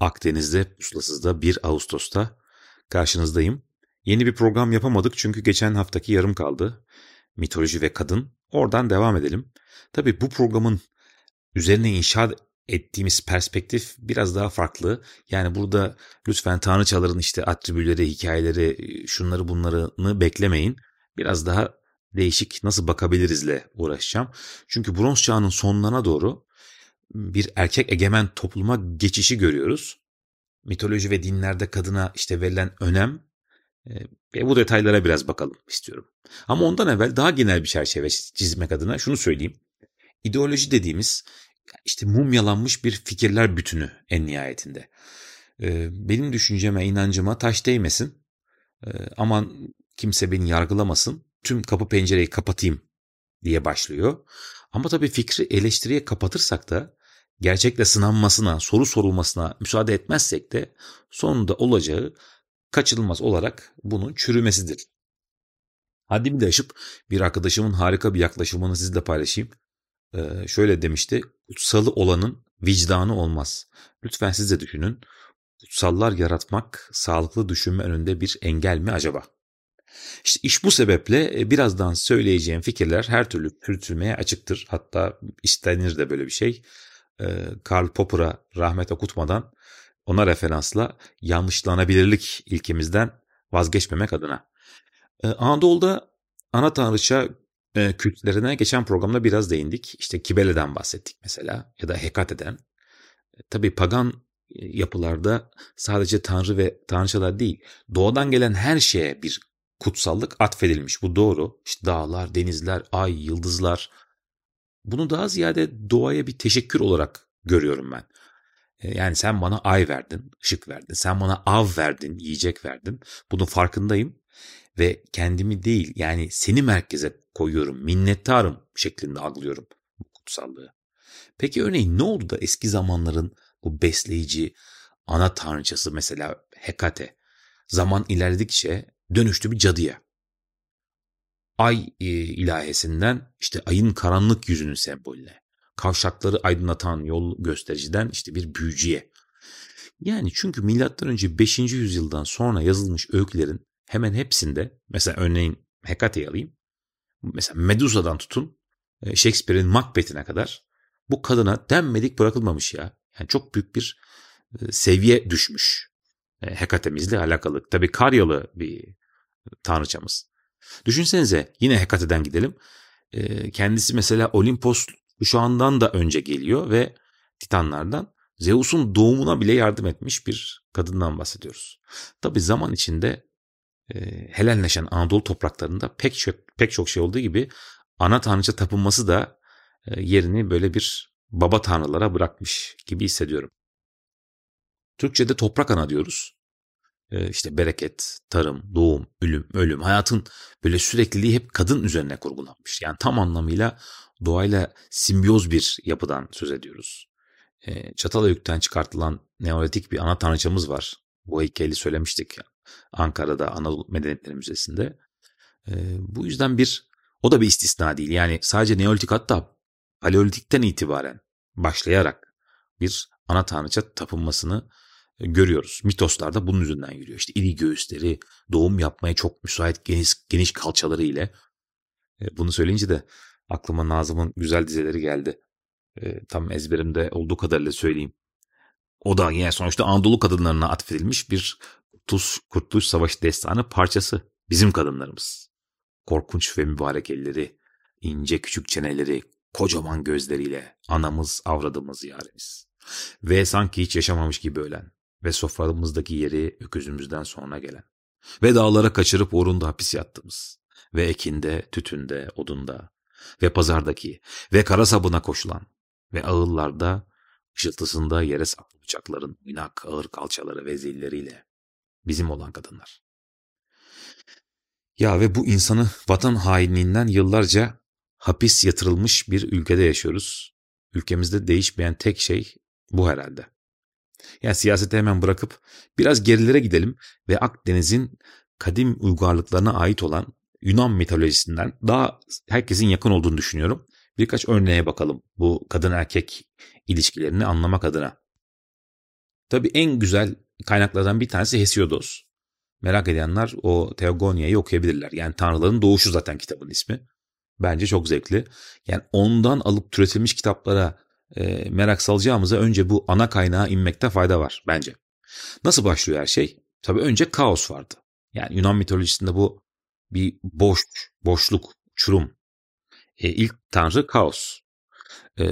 Akdeniz'de pusulasızda 1 Ağustos'ta karşınızdayım. Yeni bir program yapamadık çünkü geçen haftaki yarım kaldı. Mitoloji ve kadın. Oradan devam edelim. Tabii bu programın üzerine inşa ettiğimiz perspektif biraz daha farklı. Yani burada lütfen tanrıçaların işte atribüleri, hikayeleri, şunları bunlarını beklemeyin. Biraz daha değişik nasıl bakabilirizle uğraşacağım. Çünkü bronz çağının sonlarına doğru bir erkek egemen topluma geçişi görüyoruz. Mitoloji ve dinlerde kadına işte verilen önem ve bu detaylara biraz bakalım istiyorum. Ama ondan evvel daha genel bir çerçeve çizmek adına şunu söyleyeyim. İdeoloji dediğimiz işte mumyalanmış bir fikirler bütünü en nihayetinde. Benim düşünceme, inancıma taş değmesin. Aman kimse beni yargılamasın. Tüm kapı pencereyi kapatayım diye başlıyor. Ama tabii fikri eleştiriye kapatırsak da gerçekle sınanmasına, soru sorulmasına müsaade etmezsek de sonunda olacağı kaçınılmaz olarak bunun çürümesidir. Haddimi de aşıp bir arkadaşımın harika bir yaklaşımını sizle paylaşayım. Ee, şöyle demişti, kutsalı olanın vicdanı olmaz. Lütfen siz de düşünün, kutsallar yaratmak sağlıklı düşünme önünde bir engel mi acaba? İşte iş bu sebeple e, birazdan söyleyeceğim fikirler her türlü pürtülmeye açıktır. Hatta istenir de böyle bir şey. Ee, Karl Popper'a rahmet okutmadan ona referansla yanlışlanabilirlik ilkemizden vazgeçmemek adına. Ee, Anadolu'da ana tanrıça e, kültlerine geçen programda biraz değindik. İşte Kibele'den bahsettik mesela ya da Hekate'den. E, tabii pagan yapılarda sadece tanrı ve tanrıçalar değil, doğadan gelen her şeye bir kutsallık atfedilmiş. Bu doğru. İşte dağlar, denizler, ay, yıldızlar. Bunu daha ziyade doğaya bir teşekkür olarak görüyorum ben. Yani sen bana ay verdin, ışık verdin. Sen bana av verdin, yiyecek verdin. Bunun farkındayım ve kendimi değil yani seni merkeze koyuyorum, minnettarım şeklinde algılıyorum bu kutsallığı. Peki örneğin ne oldu da eski zamanların bu besleyici ana tanrıçası mesela Hekate zaman ilerledikçe dönüştü bir cadıya. Ay e, ilahesinden işte ayın karanlık yüzünün sembolüne, kavşakları aydınlatan yol göstericiden işte bir büyücüye. Yani çünkü milattan önce 5. yüzyıldan sonra yazılmış öykülerin hemen hepsinde mesela örneğin Hekate'yi alayım. Mesela Medusa'dan tutun e, Shakespeare'in Macbeth'ine kadar bu kadına denmedik bırakılmamış ya. Yani çok büyük bir e, seviye düşmüş. E, Hekate'mizle alakalı. Tabii Karyalı bir tanrıçamız. Düşünsenize yine Hekate'den gidelim. Kendisi mesela Olimpos kuşağından da önce geliyor ve Titanlardan Zeus'un doğumuna bile yardım etmiş bir kadından bahsediyoruz. Tabi zaman içinde e, Helenleşen Anadolu topraklarında pek çok, pek çok şey olduğu gibi ana tanrıça tapınması da e, yerini böyle bir baba tanrılara bırakmış gibi hissediyorum. Türkçe'de toprak ana diyoruz. E, işte bereket, tarım, doğum, ölüm, ölüm, hayatın böyle sürekliliği hep kadın üzerine kurgulanmış. Yani tam anlamıyla doğayla simbiyoz bir yapıdan söz ediyoruz. E, Çatalhöyük'ten çıkartılan neolitik bir ana tanrıçamız var. Bu heykeli söylemiştik Ankara'da Anadolu Medeniyetleri Müzesi'nde. E, bu yüzden bir o da bir istisna değil. Yani sadece Neolitik hatta Paleolitikten itibaren başlayarak bir ana tanrıça tapınmasını görüyoruz. Mitoslarda bunun yüzünden yürüyor. İşte iri göğüsleri, doğum yapmaya çok müsait geniş, geniş kalçaları ile. E, bunu söyleyince de aklıma Nazım'ın güzel dizeleri geldi. E, tam ezberimde olduğu kadarıyla söyleyeyim. O da yani sonuçta Anadolu kadınlarına atfedilmiş bir Tuz Kurtuluş Savaşı destanı parçası. Bizim kadınlarımız. Korkunç ve mübarek elleri, ince küçük çeneleri, kocaman gözleriyle anamız, avradımız yarimiz. Ve sanki hiç yaşamamış gibi ölen ve soframızdaki yeri öküzümüzden sonra gelen. Ve dağlara kaçırıp uğrunda hapis yattığımız ve ekinde, tütünde, odunda ve pazardaki ve kara sabuna koşulan ve ağıllarda ışıltısında yere saplı bıçakların oynak ağır kalçaları ve zilleriyle. Bizim olan kadınlar. Ya ve bu insanı vatan hainliğinden yıllarca hapis yatırılmış bir ülkede yaşıyoruz. Ülkemizde değişmeyen tek şey bu herhalde. Yani siyaseti hemen bırakıp biraz gerilere gidelim ve Akdeniz'in kadim uygarlıklarına ait olan Yunan mitolojisinden daha herkesin yakın olduğunu düşünüyorum. Birkaç örneğe bakalım bu kadın erkek ilişkilerini anlamak adına. Tabii en güzel kaynaklardan bir tanesi Hesiodos. Merak edenler o Teogonia'yı okuyabilirler. Yani Tanrıların Doğuşu zaten kitabın ismi. Bence çok zevkli. Yani ondan alıp türetilmiş kitaplara e, merak salacağımıza önce bu ana kaynağa inmekte fayda var bence. Nasıl başlıyor her şey? Tabii önce kaos vardı. Yani Yunan mitolojisinde bu bir boş, boşluk, çurum. E, ilk tanrı kaos. E,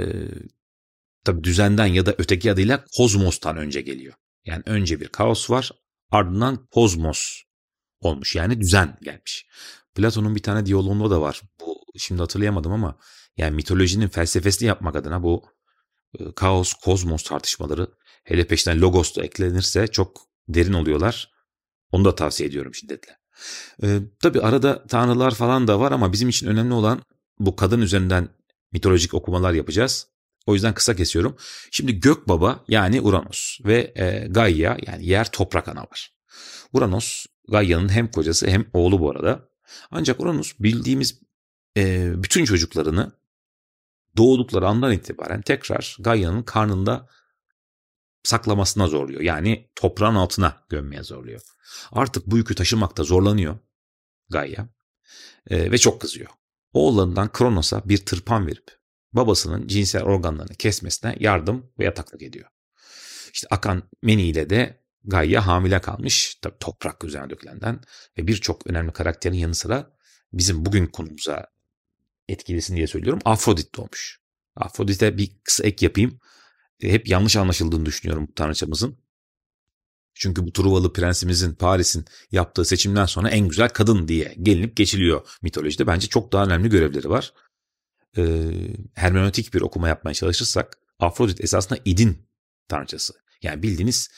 tabii düzenden ya da öteki adıyla kozmostan önce geliyor. Yani önce bir kaos var ardından kozmos olmuş yani düzen gelmiş. Platon'un bir tane diyaloğunda da var. Bu şimdi hatırlayamadım ama yani mitolojinin felsefesini yapmak adına bu kaos, kozmos tartışmaları hele peşinden logos da eklenirse çok derin oluyorlar. Onu da tavsiye ediyorum şiddetle. Ee, tabii arada tanrılar falan da var ama bizim için önemli olan bu kadın üzerinden mitolojik okumalar yapacağız. O yüzden kısa kesiyorum. Şimdi gök baba yani Uranos ve e, Gaia yani yer toprak ana var. Uranos Gaia'nın hem kocası hem oğlu bu arada. Ancak Uranus bildiğimiz e, bütün çocuklarını doğdukları andan itibaren tekrar Gaia'nın karnında saklamasına zorluyor. Yani toprağın altına gömmeye zorluyor. Artık bu yükü taşımakta zorlanıyor Gaia e, ve çok kızıyor. Oğullarından Kronos'a bir tırpan verip babasının cinsel organlarını kesmesine yardım ve yataklık ediyor. İşte akan Meni ile de Gaia hamile kalmış. Tabii toprak üzerine dökülenden ve birçok önemli karakterin yanı sıra bizim bugün konumuza etkilisin diye söylüyorum. Afrodit doğmuş. Afrodit'e bir kısa ek yapayım. E, hep yanlış anlaşıldığını düşünüyorum bu tanrıçamızın. Çünkü bu Truvalı prensimizin Paris'in yaptığı seçimden sonra en güzel kadın diye gelinip geçiliyor mitolojide. Bence çok daha önemli görevleri var. Ee, hermenötik bir okuma yapmaya çalışırsak Afrodit esasında idin tanrıçası. Yani bildiğiniz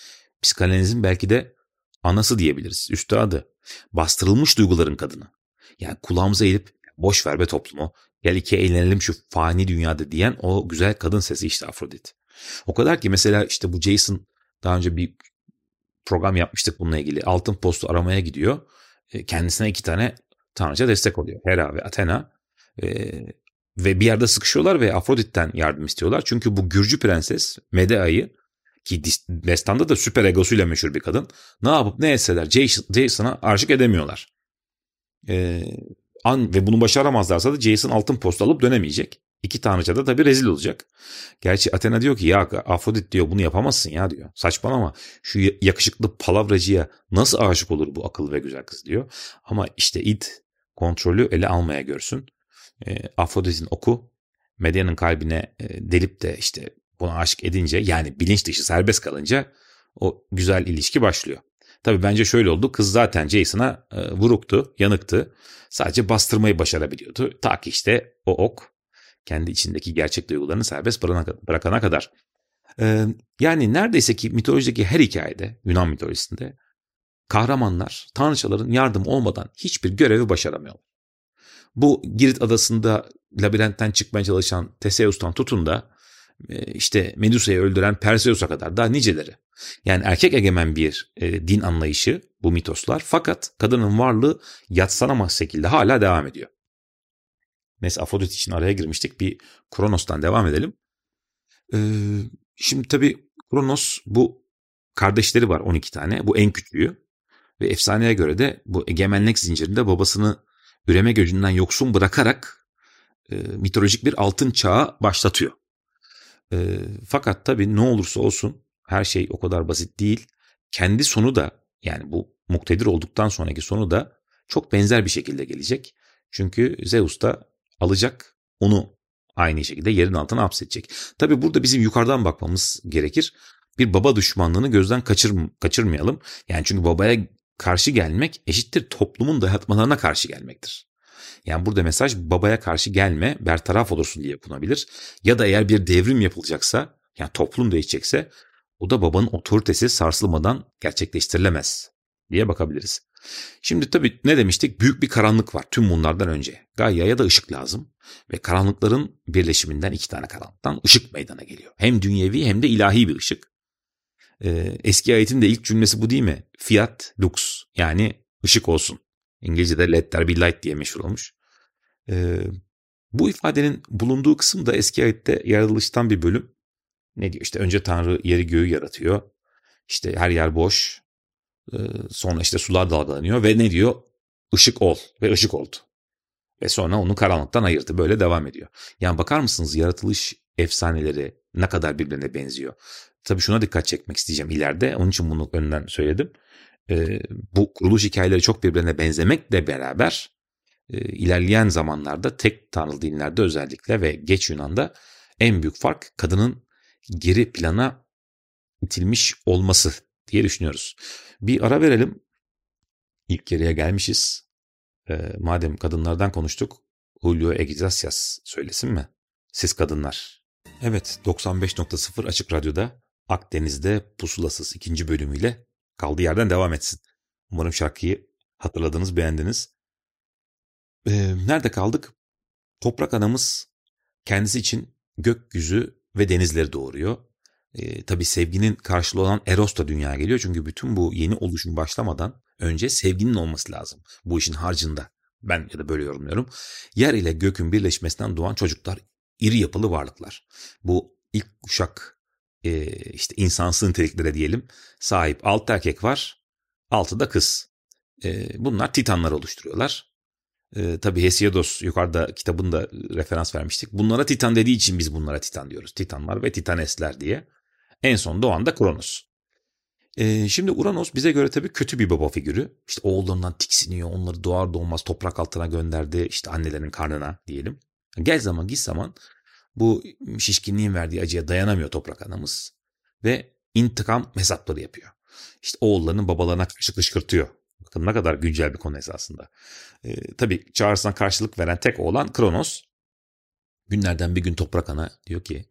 psikanalizin belki de anası diyebiliriz. Üstadı. Bastırılmış duyguların kadını. Yani kulağımıza eğilip boş ver be toplumu. Gel iki eğlenelim şu fani dünyada diyen o güzel kadın sesi işte Afrodit. O kadar ki mesela işte bu Jason daha önce bir program yapmıştık bununla ilgili. Altın postu aramaya gidiyor. E, kendisine iki tane tanrıça destek oluyor. Hera ve Athena. E, ve bir yerde sıkışıyorlar ve Afrodit'ten yardım istiyorlar. Çünkü bu Gürcü prenses Medea'yı ki destanda da süper egosuyla meşhur bir kadın. Ne yapıp ne etseler Jason'a aşık edemiyorlar. Ee, an, ve bunu başaramazlarsa da Jason altın postu alıp dönemeyecek. İki tanrıça da tabii rezil olacak. Gerçi Athena diyor ki ya Afrodit diyor bunu yapamazsın ya diyor. Saçmalama şu yakışıklı palavracıya nasıl aşık olur bu akıllı ve güzel kız diyor. Ama işte id kontrolü ele almaya görsün. E, Afrodit'in oku Medya'nın kalbine e, delip de işte buna aşık edince yani bilinç dışı serbest kalınca o güzel ilişki başlıyor. Tabii bence şöyle oldu. Kız zaten Jason'a e, vuruktu, yanıktı. Sadece bastırmayı başarabiliyordu. Ta ki işte o ok kendi içindeki gerçek duygularını serbest bırakana kadar. Ee, yani neredeyse ki mitolojideki her hikayede, Yunan mitolojisinde kahramanlar tanrıçaların yardım olmadan hiçbir görevi başaramıyorlar. Bu Girit adasında labirentten çıkmaya çalışan Teseus'tan tutun da e, işte Medusa'yı öldüren Perseus'a kadar daha niceleri. Yani erkek egemen bir e, din anlayışı bu mitoslar fakat kadının varlığı yatsanamaz şekilde hala devam ediyor. Neyse Afrodit için araya girmiştik. Bir Kronos'tan devam edelim. Ee, şimdi tabii Kronos bu kardeşleri var 12 tane. Bu en küçüğü. Ve efsaneye göre de bu egemenlik zincirinde babasını üreme gücünden yoksun bırakarak e, mitolojik bir altın çağı başlatıyor. E, fakat tabii ne olursa olsun her şey o kadar basit değil. Kendi sonu da yani bu muktedir olduktan sonraki sonu da çok benzer bir şekilde gelecek. Çünkü Zeus da alacak onu aynı şekilde yerin altına hapsedecek. Tabii burada bizim yukarıdan bakmamız gerekir. Bir baba düşmanlığını gözden kaçır, kaçırmayalım. Yani çünkü babaya karşı gelmek eşittir toplumun dayatmalarına karşı gelmektir. Yani burada mesaj babaya karşı gelme, bertaraf olursun diye yapılabilir. Ya da eğer bir devrim yapılacaksa Yani toplum değişecekse o da babanın otoritesi sarsılmadan gerçekleştirilemez diye bakabiliriz. Şimdi tabii ne demiştik? Büyük bir karanlık var tüm bunlardan önce. Gaia'ya da ışık lazım. Ve karanlıkların birleşiminden iki tane karanlıktan ışık meydana geliyor. Hem dünyevi hem de ilahi bir ışık. Ee, eski ayetin de ilk cümlesi bu değil mi? Fiat lux yani ışık olsun. İngilizce'de let there be light diye meşhur olmuş. Ee, bu ifadenin bulunduğu kısım da eski ayette yaratılıştan bir bölüm. Ne diyor işte önce Tanrı yeri göğü yaratıyor. İşte her yer boş. Ee, sonra işte sular dalgalanıyor ve ne diyor? Işık ol ve ışık oldu. Ve sonra onu karanlıktan ayırdı. Böyle devam ediyor. Yani bakar mısınız yaratılış efsaneleri ne kadar birbirine benziyor. Tabii şuna dikkat çekmek isteyeceğim ileride. Onun için bunu önden söyledim. Ee, bu kuruluş hikayeleri çok birbirine benzemekle beraber e, ilerleyen zamanlarda tek tanrılı dinlerde özellikle ve geç Yunan'da en büyük fark kadının geri plana itilmiş olması diye düşünüyoruz. Bir ara verelim. İlk yarıya gelmişiz. E, madem kadınlardan konuştuk, Julio Iglesias söylesin mi? Siz kadınlar. Evet, 95.0 Açık Radyo'da Akdeniz'de Pusulasız ikinci bölümüyle kaldığı yerden devam etsin. Umarım şarkıyı hatırladınız, beğendiniz. Ee, nerede kaldık? Toprak anamız kendisi için gökyüzü ve denizleri doğuruyor. Ee, tabii sevginin karşılığı olan Eros da dünyaya geliyor. Çünkü bütün bu yeni oluşum başlamadan önce sevginin olması lazım. Bu işin harcında. Ben ya da böyle yorumluyorum. Yer ile gökün birleşmesinden doğan çocuklar iri yapılı varlıklar. Bu ilk kuşak e, işte insansı niteliklere diyelim sahip altı erkek var. Altı da kız. E, bunlar titanlar oluşturuyorlar. E, tabii Hesiodos yukarıda kitabında referans vermiştik. Bunlara Titan dediği için biz bunlara Titan diyoruz. Titanlar ve Titanesler diye. En son doğan da Kronos. E, şimdi Uranos bize göre tabii kötü bir baba figürü. İşte oğullarından tiksiniyor, onları doğar doğmaz toprak altına gönderdi, işte annelerinin karnına diyelim. Gel zaman git zaman bu şişkinliğin verdiği acıya dayanamıyor toprak anamız ve intikam hesapları yapıyor. İşte oğullarının babalarına karşı kışkırtıyor. Bakın ne kadar güncel bir konu esasında. Ee, tabii çağrısına karşılık veren tek oğlan Kronos. Günlerden bir gün toprak ana diyor ki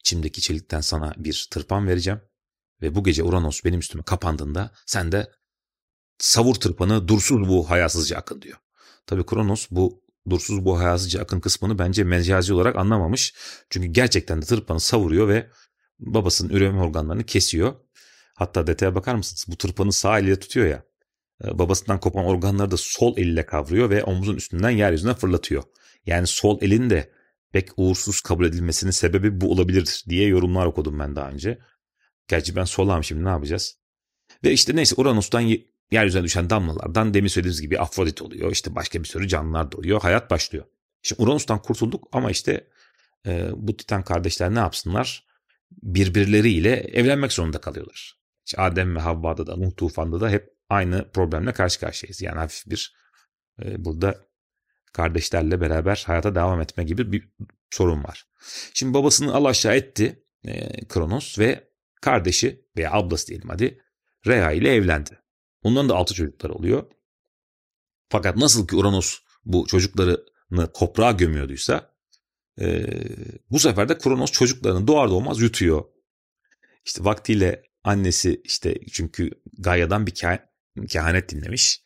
içimdeki çelikten sana bir tırpan vereceğim. Ve bu gece Uranos benim üstüme kapandığında sen de savur tırpanı dursuz bu hayasızca akın diyor. Tabii Kronos bu dursuz bu hayasızca akın kısmını bence mecazi olarak anlamamış. Çünkü gerçekten de tırpanı savuruyor ve babasının üreme organlarını kesiyor. Hatta detaya bakar mısınız? Bu tırpanı sağ eliyle tutuyor ya. E, babasından kopan organları da sol eliyle kavruyor ve omuzun üstünden yeryüzüne fırlatıyor. Yani sol elin de pek uğursuz kabul edilmesinin sebebi bu olabilir diye yorumlar okudum ben daha önce. Gerçi ben solam şimdi ne yapacağız? Ve işte neyse Uranus'tan yeryüzüne düşen damlalardan demin söylediğimiz gibi Afrodit oluyor. İşte başka bir sürü canlılar doğuyor. Hayat başlıyor. Şimdi Uranus'tan kurtulduk ama işte e, bu Titan kardeşler ne yapsınlar? Birbirleriyle evlenmek zorunda kalıyorlar. İşte Adem ve Havva'da da Nuh tufanında da hep aynı problemle karşı karşıyayız. Yani hafif bir e, burada kardeşlerle beraber hayata devam etme gibi bir sorun var. Şimdi babasını al aşağı etti e, Kronos ve kardeşi veya ablası diyelim hadi Rhea ile evlendi. Onların da altı çocuklar oluyor. Fakat nasıl ki Uranos bu çocuklarını toprağa gömüyorduysa e, bu sefer de Kronos çocuklarını doğar doğmaz yutuyor. İşte vaktiyle annesi işte çünkü Gaia'dan bir kehanet dinlemiş.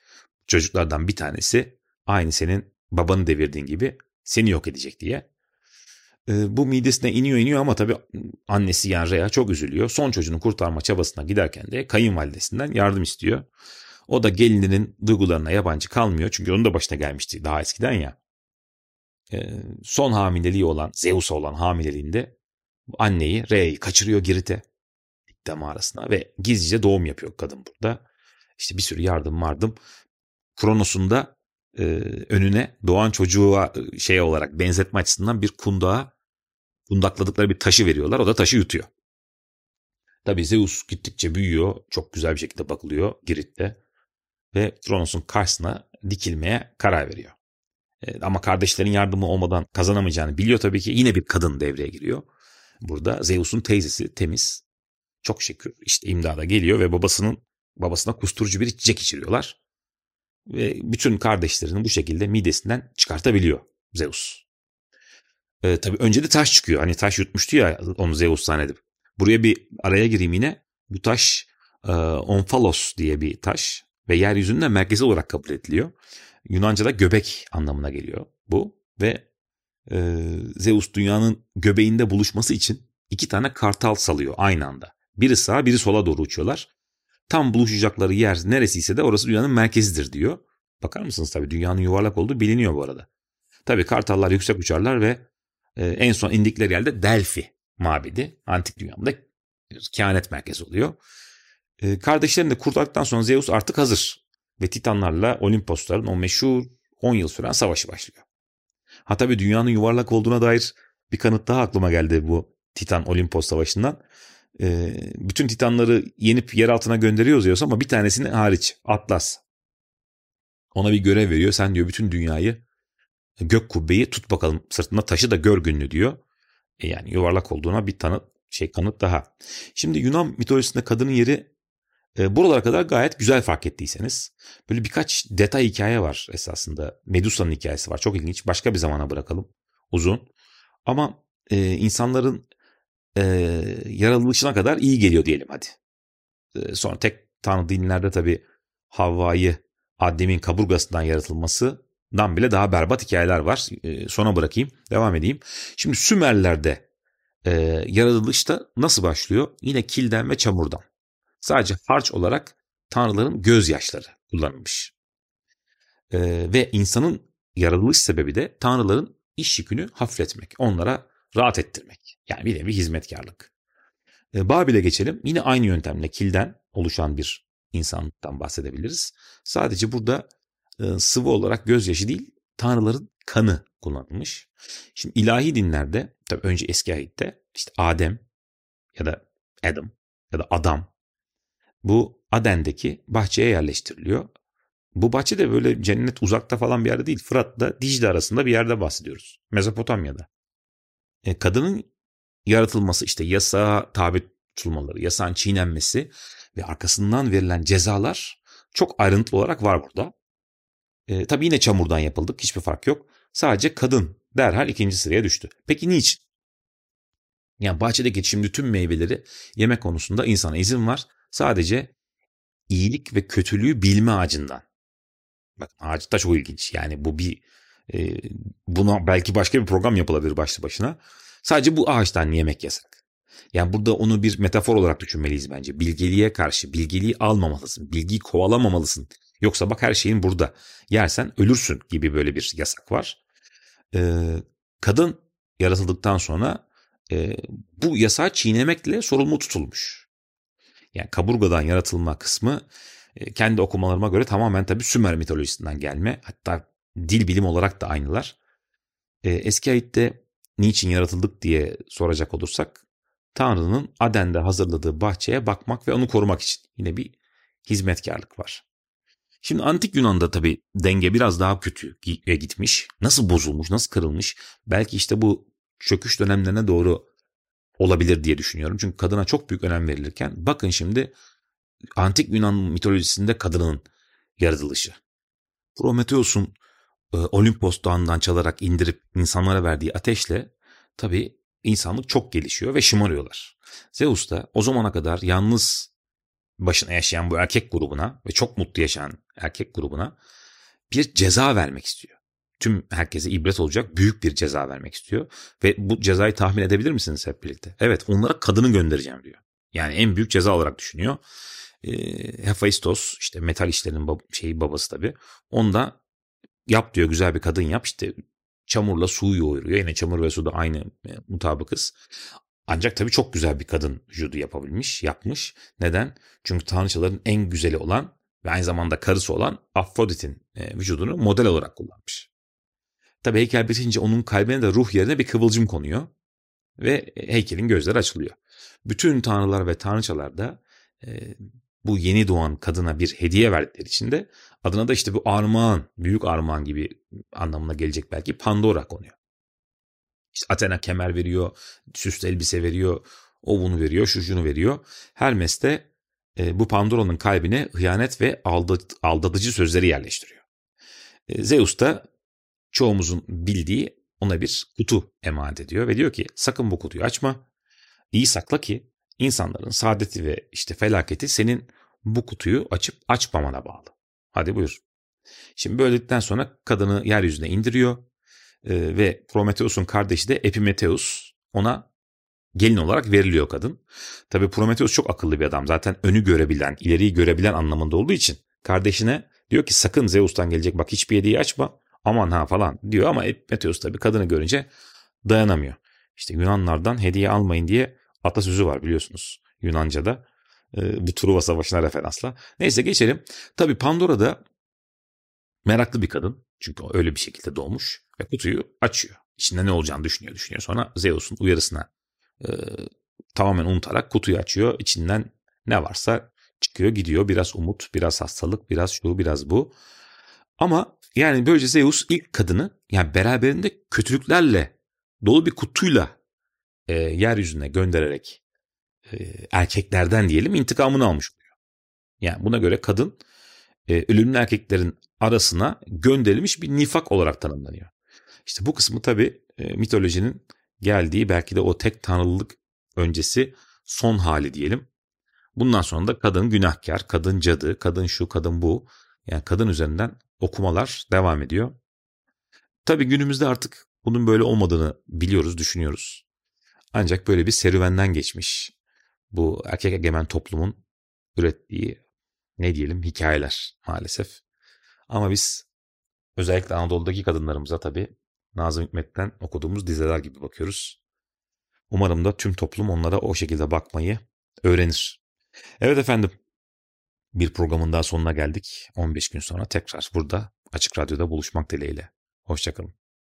Çocuklardan bir tanesi aynı senin babanı devirdiğin gibi seni yok edecek diye. E, bu midesine iniyor iniyor ama tabii annesi yani Rhea çok üzülüyor. Son çocuğunu kurtarma çabasına giderken de kayınvalidesinden yardım istiyor. O da gelininin duygularına yabancı kalmıyor. Çünkü onun da başına gelmişti daha eskiden ya. E, son hamileliği olan Zeus'a olan hamileliğinde anneyi Rhea'yı kaçırıyor Girit'e. İkta mağarasına ve gizlice doğum yapıyor kadın burada. İşte bir sürü yardım vardım. Kronos'un da e, önüne doğan çocuğa e, şey olarak benzetme açısından bir kundağa kundakladıkları bir taşı veriyorlar. O da taşı yutuyor. Tabii Zeus gittikçe büyüyor. Çok güzel bir şekilde bakılıyor Girit'te. Ve Kronos'un karşısına dikilmeye karar veriyor. E, ama kardeşlerin yardımı olmadan kazanamayacağını biliyor tabii ki. Yine bir kadın devreye giriyor. Burada Zeus'un teyzesi Temiz çok şükür işte imdada geliyor ve babasının babasına kusturucu bir içecek içiriyorlar. Ve bütün kardeşlerini bu şekilde midesinden çıkartabiliyor Zeus. Ee, tabii önce de taş çıkıyor. Hani taş yutmuştu ya onu Zeus zannedip. Buraya bir araya gireyim yine. Bu taş e, Onfalos diye bir taş ve yeryüzünün de merkezi olarak kabul ediliyor. Yunanca'da göbek anlamına geliyor bu ve e, Zeus dünyanın göbeğinde buluşması için iki tane kartal salıyor aynı anda. Biri sağa biri sola doğru uçuyorlar. Tam buluşacakları yer neresiyse de orası dünyanın merkezidir diyor. Bakar mısınız tabii dünyanın yuvarlak olduğu biliniyor bu arada. Tabii kartallar yüksek uçarlar ve e, en son indikleri yerde Delphi mabedi. Antik dünyada kehanet merkezi oluyor. E, kardeşlerini de kurtardıktan sonra Zeus artık hazır. Ve Titanlarla Olimposların o meşhur 10 yıl süren savaşı başlıyor. Ha tabii dünyanın yuvarlak olduğuna dair bir kanıt daha aklıma geldi bu Titan Olimpos savaşından. E, bütün Titanları yenip yer altına gönderiyoruz diyoruz ama bir tanesini hariç Atlas. Ona bir görev veriyor. Sen diyor bütün dünyayı gök kubbeyi tut bakalım sırtında taşı da gör günlü diyor. E yani yuvarlak olduğuna bir tanıt şey kanıt daha. Şimdi Yunan mitolojisinde kadının yeri e, buralara kadar gayet güzel fark ettiyseniz. Böyle birkaç detay hikaye var esasında. Medusa'nın hikayesi var. Çok ilginç. Başka bir zamana bırakalım. Uzun. Ama e, insanların e, yaratılışına kadar iyi geliyor diyelim hadi. E, sonra tek tanrı dinlerde tabii Havva'yı Adem'in kaburgasından yaratılmasından bile daha berbat hikayeler var. E, sona bırakayım, devam edeyim. Şimdi Sümerler'de e, yaratılışta nasıl başlıyor? Yine kilden ve çamurdan. Sadece harç olarak tanrıların gözyaşları kullanılmış. E, ve insanın yaratılış sebebi de tanrıların iş yükünü hafifletmek, onlara rahat ettirmek. Yani bir nevi hizmetkarlık. E, Babil'e geçelim. Yine aynı yöntemle kilden oluşan bir insanlıktan bahsedebiliriz. Sadece burada e, sıvı olarak gözyaşı değil, tanrıların kanı kullanılmış. Şimdi ilahi dinlerde, tabii önce eski ahitte işte Adem ya da Adam ya da Adam bu Aden'deki bahçeye yerleştiriliyor. Bu bahçe de böyle cennet uzakta falan bir yerde değil. Fırat'la Dicle arasında bir yerde bahsediyoruz. Mezopotamya'da. E, kadının yaratılması işte yasağa tabi tutulmaları, yasağın çiğnenmesi ve arkasından verilen cezalar çok ayrıntılı olarak var burada. E, tabii yine çamurdan yapıldık. Hiçbir fark yok. Sadece kadın derhal ikinci sıraya düştü. Peki niçin? Yani bahçedeki şimdi tüm meyveleri yemek konusunda insana izin var. Sadece iyilik ve kötülüğü bilme ağacından. Bak ağaç da çok ilginç. Yani bu bir e, buna belki başka bir program yapılabilir başlı başına. Sadece bu ağaçtan yemek yasak. Yani burada onu bir metafor olarak düşünmeliyiz bence. Bilgeliğe karşı bilgeliği almamalısın. Bilgiyi kovalamamalısın. Yoksa bak her şeyin burada. Yersen ölürsün gibi böyle bir yasak var. Ee, kadın yaratıldıktan sonra e, bu yasağı çiğnemekle sorumlu tutulmuş. Yani kaburgadan yaratılma kısmı e, kendi okumalarıma göre tamamen tabii Sümer mitolojisinden gelme. Hatta dil bilim olarak da aynılar. E, eski ayitte niçin yaratıldık diye soracak olursak Tanrı'nın Aden'de hazırladığı bahçeye bakmak ve onu korumak için yine bir hizmetkarlık var. Şimdi antik Yunan'da tabii denge biraz daha kötü gitmiş. Nasıl bozulmuş, nasıl kırılmış? Belki işte bu çöküş dönemlerine doğru olabilir diye düşünüyorum. Çünkü kadına çok büyük önem verilirken bakın şimdi antik Yunan mitolojisinde kadının yaratılışı. Prometheus'un e, Olimpos dağından çalarak indirip insanlara verdiği ateşle tabii insanlık çok gelişiyor ve şımarıyorlar. Zeus da o zamana kadar yalnız başına yaşayan bu erkek grubuna ve çok mutlu yaşayan erkek grubuna bir ceza vermek istiyor. Tüm herkese ibret olacak büyük bir ceza vermek istiyor. Ve bu cezayı tahmin edebilir misiniz hep birlikte? Evet onlara kadını göndereceğim diyor. Yani en büyük ceza olarak düşünüyor. E, Hephaistos işte metal işlerinin bab- şeyi babası tabii. Onda yap diyor güzel bir kadın yap işte çamurla suyu yoğuruyor. Yine çamur ve su da aynı e, mutabıkız. Ancak tabii çok güzel bir kadın vücudu yapabilmiş, yapmış. Neden? Çünkü tanrıçaların en güzeli olan ve aynı zamanda karısı olan Afrodit'in e, vücudunu model olarak kullanmış. Tabii heykel bitince onun kalbine de ruh yerine bir kıvılcım konuyor ve heykelin gözleri açılıyor. Bütün tanrılar ve tanrıçalar da e, bu yeni doğan kadına bir hediye verdikleri için de adına da işte bu armağan, büyük armağan gibi anlamına gelecek belki Pandora konuyor. İşte Athena kemer veriyor, süslü elbise veriyor, o bunu veriyor, şu şunu veriyor. Hermes de e, bu Pandora'nın kalbine hıyanet ve aldat, aldatıcı sözleri yerleştiriyor. E, Zeus da çoğumuzun bildiği ona bir kutu emanet ediyor ve diyor ki sakın bu kutuyu açma. İyi sakla ki insanların saadeti ve işte felaketi senin bu kutuyu açıp açmamana bağlı. Hadi buyur. Şimdi böyledikten sonra kadını yeryüzüne indiriyor e, ve Prometheus'un kardeşi de Epimetheus ona gelin olarak veriliyor kadın. Tabi Prometheus çok akıllı bir adam. Zaten önü görebilen, ileriyi görebilen anlamında olduğu için kardeşine diyor ki sakın Zeus'tan gelecek bak hiçbir hediye açma aman ha falan diyor ama Epimetheus tabi kadını görünce dayanamıyor. İşte Yunanlardan hediye almayın diye atasözü var biliyorsunuz Yunanca'da. E, bu Truva Savaşı'na referansla. Neyse geçelim. Tabi Pandora da meraklı bir kadın. Çünkü öyle bir şekilde doğmuş ve kutuyu açıyor. İçinde ne olacağını düşünüyor düşünüyor. Sonra Zeus'un uyarısına e, tamamen unutarak kutuyu açıyor. İçinden ne varsa çıkıyor gidiyor. Biraz umut, biraz hastalık, biraz şu, biraz bu. Ama yani böylece Zeus ilk kadını yani beraberinde kötülüklerle dolu bir kutuyla e, yeryüzüne göndererek e, erkeklerden diyelim intikamını almış oluyor. Yani buna göre kadın e, ölümlü erkeklerin arasına gönderilmiş bir nifak olarak tanımlanıyor. İşte bu kısmı tabii e, mitolojinin geldiği belki de o tek tanrılılık öncesi son hali diyelim. Bundan sonra da kadın günahkar, kadın cadı, kadın şu, kadın bu. Yani kadın üzerinden okumalar devam ediyor. Tabii günümüzde artık bunun böyle olmadığını biliyoruz, düşünüyoruz. Ancak böyle bir serüvenden geçmiş bu erkek egemen toplumun ürettiği ne diyelim hikayeler maalesef. Ama biz özellikle Anadolu'daki kadınlarımıza tabii Nazım Hikmet'ten okuduğumuz dizeler gibi bakıyoruz. Umarım da tüm toplum onlara o şekilde bakmayı öğrenir. Evet efendim bir programın daha sonuna geldik. 15 gün sonra tekrar burada Açık Radyo'da buluşmak dileğiyle. Hoşçakalın.